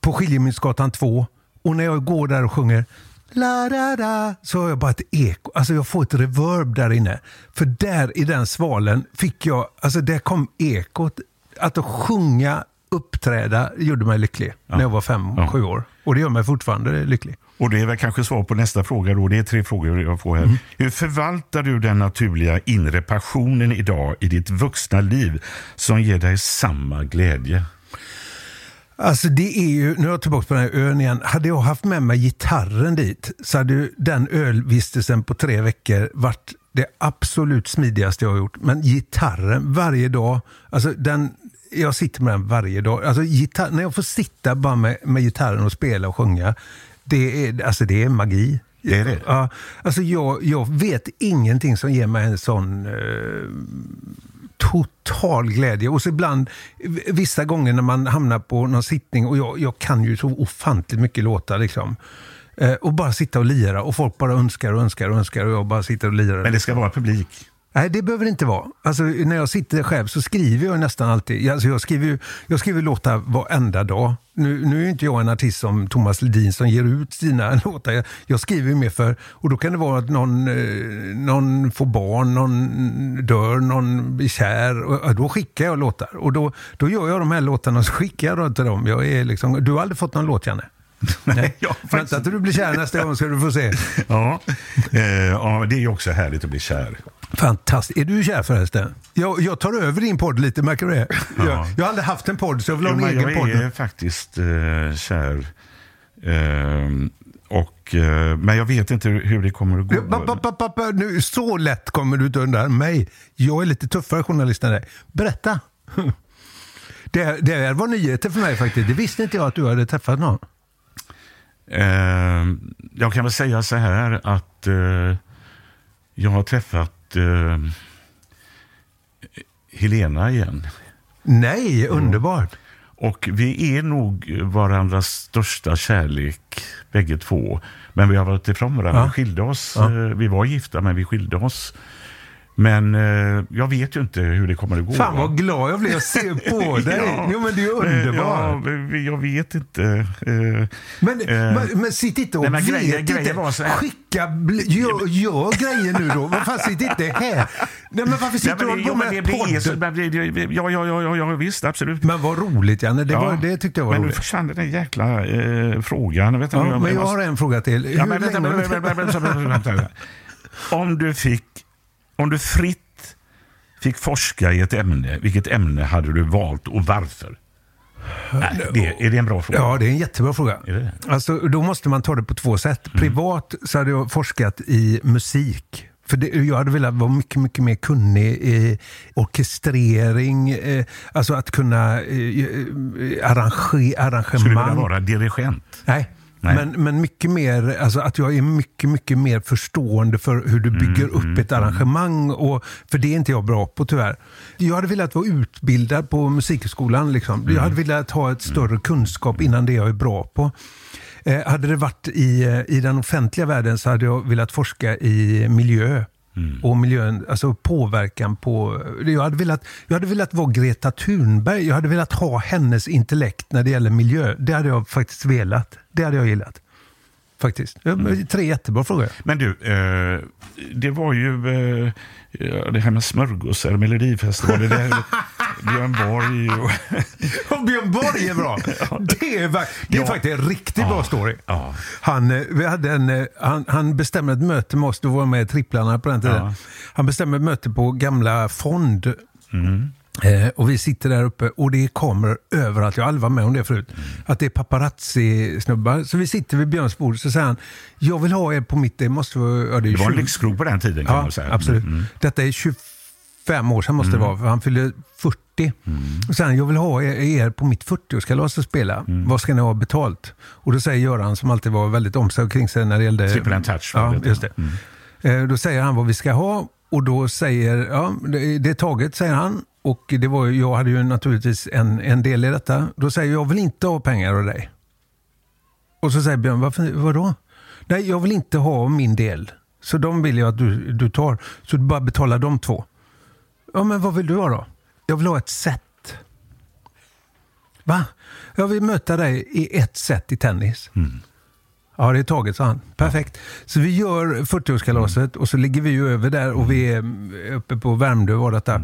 på Skiljemynsgatan 2. Och när jag går där och sjunger La, da, da, så har jag bara ett eko. Alltså jag får ett reverb där inne. För där i den svalen fick jag, alltså där kom ekot. Att sjunga, uppträda, gjorde mig lycklig när jag var fem, Ja. sju år. Och det gör mig fortfarande lycklig. Och det är väl kanske svar på nästa fråga då. Det är tre frågor jag får här. Hur förvaltar du den naturliga inre passionen idag i ditt vuxna liv som ger dig samma glädje? Alltså det är ju, nu är jag tillbaka på den här ön igen. Hade jag haft med mig gitarren dit så hade ju den ölvistelsen på tre veckor varit det absolut smidigaste jag har gjort. Men gitarren varje dag, alltså den, jag sitter med den varje dag. Alltså gitarr, när jag får sitta bara med, med gitarren och spela och sjunga, det är, alltså det är magi. Det är det? Ja, alltså jag, jag vet ingenting som ger mig en sån eh, total glädje. Och så ibland, vissa gånger när man hamnar på någon sittning och jag, jag kan ju så ofantligt mycket låtar liksom. Eh, och bara sitta och lira och folk bara önskar och önskar och önskar och jag bara sitter och lirar. Men det ska vara publik. Nej, det behöver det inte vara. Alltså, när jag sitter själv så skriver jag nästan alltid. Alltså, jag, skriver, jag skriver låtar varenda dag. Nu, nu är inte jag en artist som Thomas Ledin som ger ut sina (laughs) låtar. Jag, jag skriver mer för, och då kan det vara att någon, eh, någon får barn, någon dör, någon blir kär. Och, ja, då skickar jag låtar. Och då, då gör jag de här låtarna och så skickar jag dem till dem. Jag är liksom, du har aldrig fått någon låt, Janne? (laughs) Nej, jag faktiskt- Vänta till du blir kär nästa gång ska du få se. (laughs) Ja, eh, ja, det är ju också härligt att bli kär. Fantastiskt. Är du kär förresten? Jag, jag tar över din podd lite, märker du det? Jag, jag har aldrig haft en podd så jag vill ha en egen jag podd. är faktiskt eh, kär. Ehm, och, eh, men jag vet inte hur, hur det kommer att gå. Ba, ba, ba, ba, nu, så lätt kommer du inte undan mig. Jag är lite tuffare journalist än dig. Berätta. (laughs) Det, det här var nyheter för mig faktiskt. Det visste inte jag att du hade träffat någon. Eh, jag kan väl säga så här att eh, jag har träffat eh, Helena igen. Nej, underbart. Och vi är nog varandras största kärlek, bägge två. Men vi har varit ifrån varandra. Ja. Vi skilde oss. Ja. eh, Vi var gifta, men vi skilde oss. Men eh, jag vet ju inte hur det kommer att gå. Fan va? vad glad jag blev att se (laughs) på dig. Ja. Jo men det är ju underbart. Ja, jag vet inte. eh, Men, eh, men, men sitt inte och nej, men vet grejer- inte. grejer var så här- Skicka, gör, gör grejer nu då. Vad fan, sitt inte här. Nej, men varför sitter nej, du men, och håller på men med det podden? men det- det- Ja, ja, ja, ja, visst, absolut. Men vad roligt Janne, det, var, Ja. det tyckte jag var men nu roligt. försvann den jäkla eh, frågan. Jag vet Ja, jag- men jag måste- har en fråga till. Ja, men vänta, vänta, vänta, vänta. Om du fick, om du fritt fick forska i ett ämne, vilket ämne hade du valt och varför? Nej, det, är det en bra fråga? Ja, det är en jättebra fråga. Är det? Alltså, då måste man ta det på två sätt. Mm. Privat så hade jag forskat i musik. För det, jag hade velat vara mycket, mycket mer kunnig i orkestrering, eh, alltså att kunna eh, arrange, arrangemang. Skulle du vilja vara dirigent? Nej. Nej. Men, men mycket mer, alltså att jag är mycket, mycket mer förstående för hur du Mm, bygger upp ett arrangemang. Och, för det är inte jag bra på tyvärr. Jag hade velat vara utbildad på musikskolan. Liksom. Mm. Jag hade velat ha ett större kunskap innan det jag är bra på. Eh, hade det varit i, eh, i den offentliga världen så hade jag velat forska i miljö. Mm. Och miljön, alltså påverkan på... Jag hade, velat, jag hade velat vara Greta Thunberg. Jag hade velat ha hennes intellekt när det gäller miljö. Det hade jag faktiskt velat. Det hade jag gillat. Faktiskt. Mm. Tre jättebra frågor. Men du, eh, det var ju eh, det här med smörgåsar, Melodifestivalen, det här, (laughs) Björn Borg och... (laughs) Och Björn Borg är bra. (laughs) Det är, det är Ja. faktiskt en riktigt Ja. bra story. Ja. Han, eh, vi hade en, eh, han, han bestämde ett möte med oss, du var med i Tripplarna på den tiden. Han bestämde ett möte på gamla Fond. Mm. Eh, och vi sitter där uppe och det är kameror överallt. Jag har aldrig varit med om det förut. Mm. Att det är paparazzi-snubbar. Så vi sitter vid Björns bord så säger han, jag vill ha er på mitt, det måste vara... Ja, det, Det var en 20 lyxkrog på den tiden kan Ja, man säga. absolut. Mm. Detta är 25 fem år sedan måste det vara, för han fyllde 40. Och sen, jag vill ha er, er på mitt 40-årskalas att spela. Vad ska ni ha betalt? Och då säger Göran, som alltid var väldigt omsorg kring sig när det gällde... Triple and touch, Ja, just det. Eh, Då säger han vad vi ska ha och då säger, ja, det det är taget, säger han. Och det var, jag hade ju naturligtvis en, en del i detta. Då säger jag, jag vill inte ha pengar av dig. Och så säger Björn, varför, vadå? Nej, jag vill inte ha min del. Så de vill jag att du, du tar. Så du bara betalar de två. Ja, men vad vill du ha då? Jag vill ha ett set. Va? Jag vill möta dig i ett set i tennis. Ja, det är taget, sa han. Perfekt. Så vi gör 40-årskalaset och så ligger vi ju över där och vi är uppe på Värmdö var detta.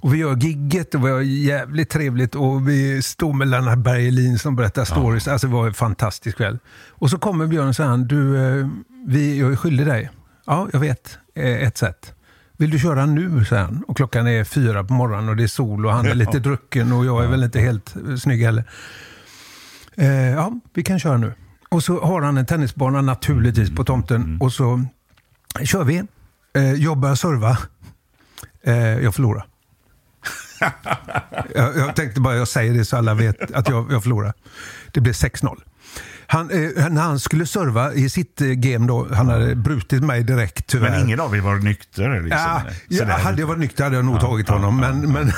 Och vi gör gigget och vi har jävligt trevligt och vi står med Lennart Bergelin som berättar stories. Alltså det var en fantastisk kväll. Och så kommer Björn och säger du, eh, vi, jag är skyldig dig. Ja, jag vet. Eh, Ett sätt. Vill du köra nu, säger han. Och klockan är fyra på morgonen och det är sol och han är lite drucken och jag är väl inte helt eh, snygg heller. Ja, vi kan köra nu. Och så har han en tennisbana naturligtvis på tomten och så kör vi. Jag börjar serva. Jag förlorar. Jag, jag tänkte bara jag säger det så alla vet att jag, jag förlorar. Det blev 6-0. Han, eh, när han skulle serva i sitt eh, game då, han hade brutit mig direkt tyvärr. Men ingen av er var nykter? Liksom. Ja, ja, hade jag varit nykter hade jag nog tagit honom. men men,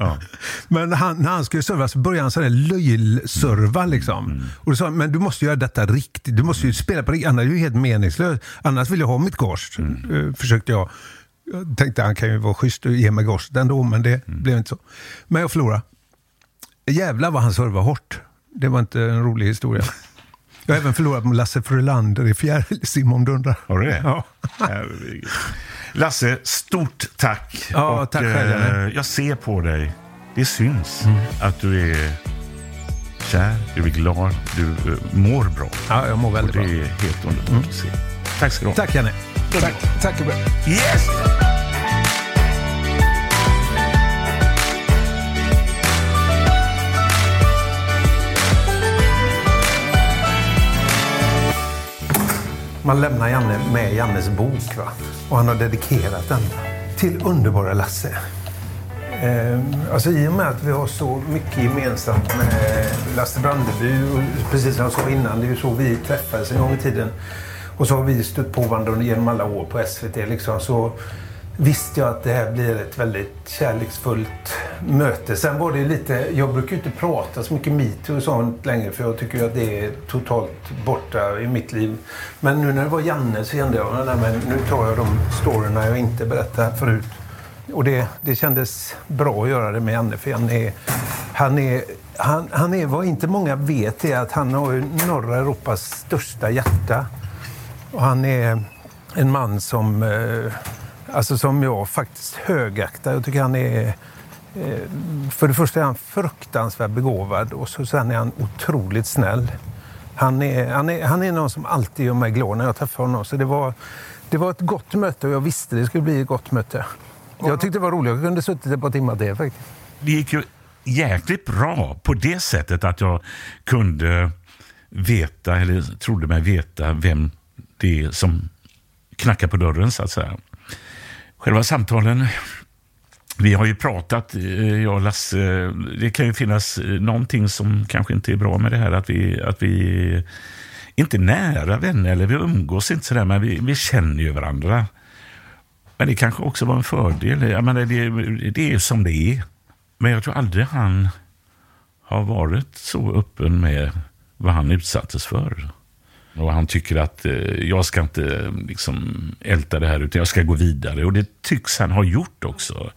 ja. (laughs) men han, när han skulle serva så började han sådär löjlserva. Mm. Liksom. Och då sa han, men du måste göra detta riktigt. Du måste ju spela på riktigt, annars är det ju helt meningslöst. Annars vill jag ha mitt gage, Mm. eh, försökte jag. Jag tänkte han kan ju vara schysst och ge mig gaget ändå, men det Mm. blev inte så. Men jag förlorade. Jävlar vad han servade hårt. Det var inte en rolig historia. Jag har även förlorat med Lasse Frölander i fjärilsim dundrar. Har du det? Ja. Lasse, stort tack. Ja, tack själv, eh. Jag ser på dig, det syns Mm. att du är kär, du är glad, du eh, mår bra. Ja, jag mår Och väldigt det bra. är helt underbart att se. Tack ska du ha. Tack Janne. Tack, tack Ebbe. Yes! Man lämnar Janne med Jannes bok. Va? Och han har dedikerat den till underbara Lasse. Eh, alltså, I och med att vi har så mycket gemensamt med Lasse Brandeby, och precis som jag sa innan, det är ju så vi träffades en gång i tiden. Och så har vi stött på varandra genom alla år på SVT. Liksom, så visste jag att det här blir ett väldigt kärleksfullt möte. Sen var det lite, jag brukar ju inte prata så mycket metoo och sånt längre för jag tycker ju att det är totalt borta i mitt liv. Men nu när det var Janne så kände jag, nej men nu tar jag de storyna jag inte berättat förut. Och det, det kändes bra att göra det med Janne för Janne är, han är, han, han är, vad inte många vet är att han har ju norra Europas största hjärta. Och han är en man som, eh, alltså som jag faktiskt högaktar. Jag tycker han är... Eh, för det första är han fruktansvärt begåvad och så sen är han otroligt snäll. Han är, han, är, han är någon som alltid gör mig glad när jag träffar honom. Så det var, det var ett gott möte och jag visste det skulle bli ett gott möte. Jag tyckte det var roligt. Jag kunde suttit ett par timmar till faktiskt. Det gick ju jäkligt bra på det sättet att jag kunde veta, eller trodde mig veta, vem det som knackar på dörren så att säga. Själva samtalen, vi har ju pratat, eh, jag och Lasse, eh, det kan ju finnas eh, någonting som kanske inte är bra med det här att vi, att vi inte är nära vänner, eller vi umgås inte sådär, men vi, vi känner ju varandra. Men det kanske också var en fördel. Jag menar, det, det är ju som det är. Men jag tror aldrig han har varit så öppen med vad han utsattes för. Och han tycker att eh, jag ska inte liksom, älta det här, utan jag ska gå vidare. Och det tycks han ha gjort också.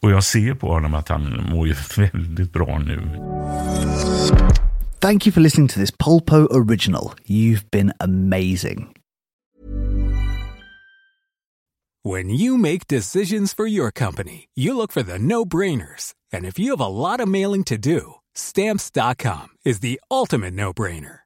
Och jag ser på honom att han mår ju (laughs) väldigt bra nu. Thank you for listening to this Polpo original. You've been amazing. When you make decisions for your company, you look for the no brainers. And if you have a lot of mailing to do, stamps.com is the ultimate no brainer.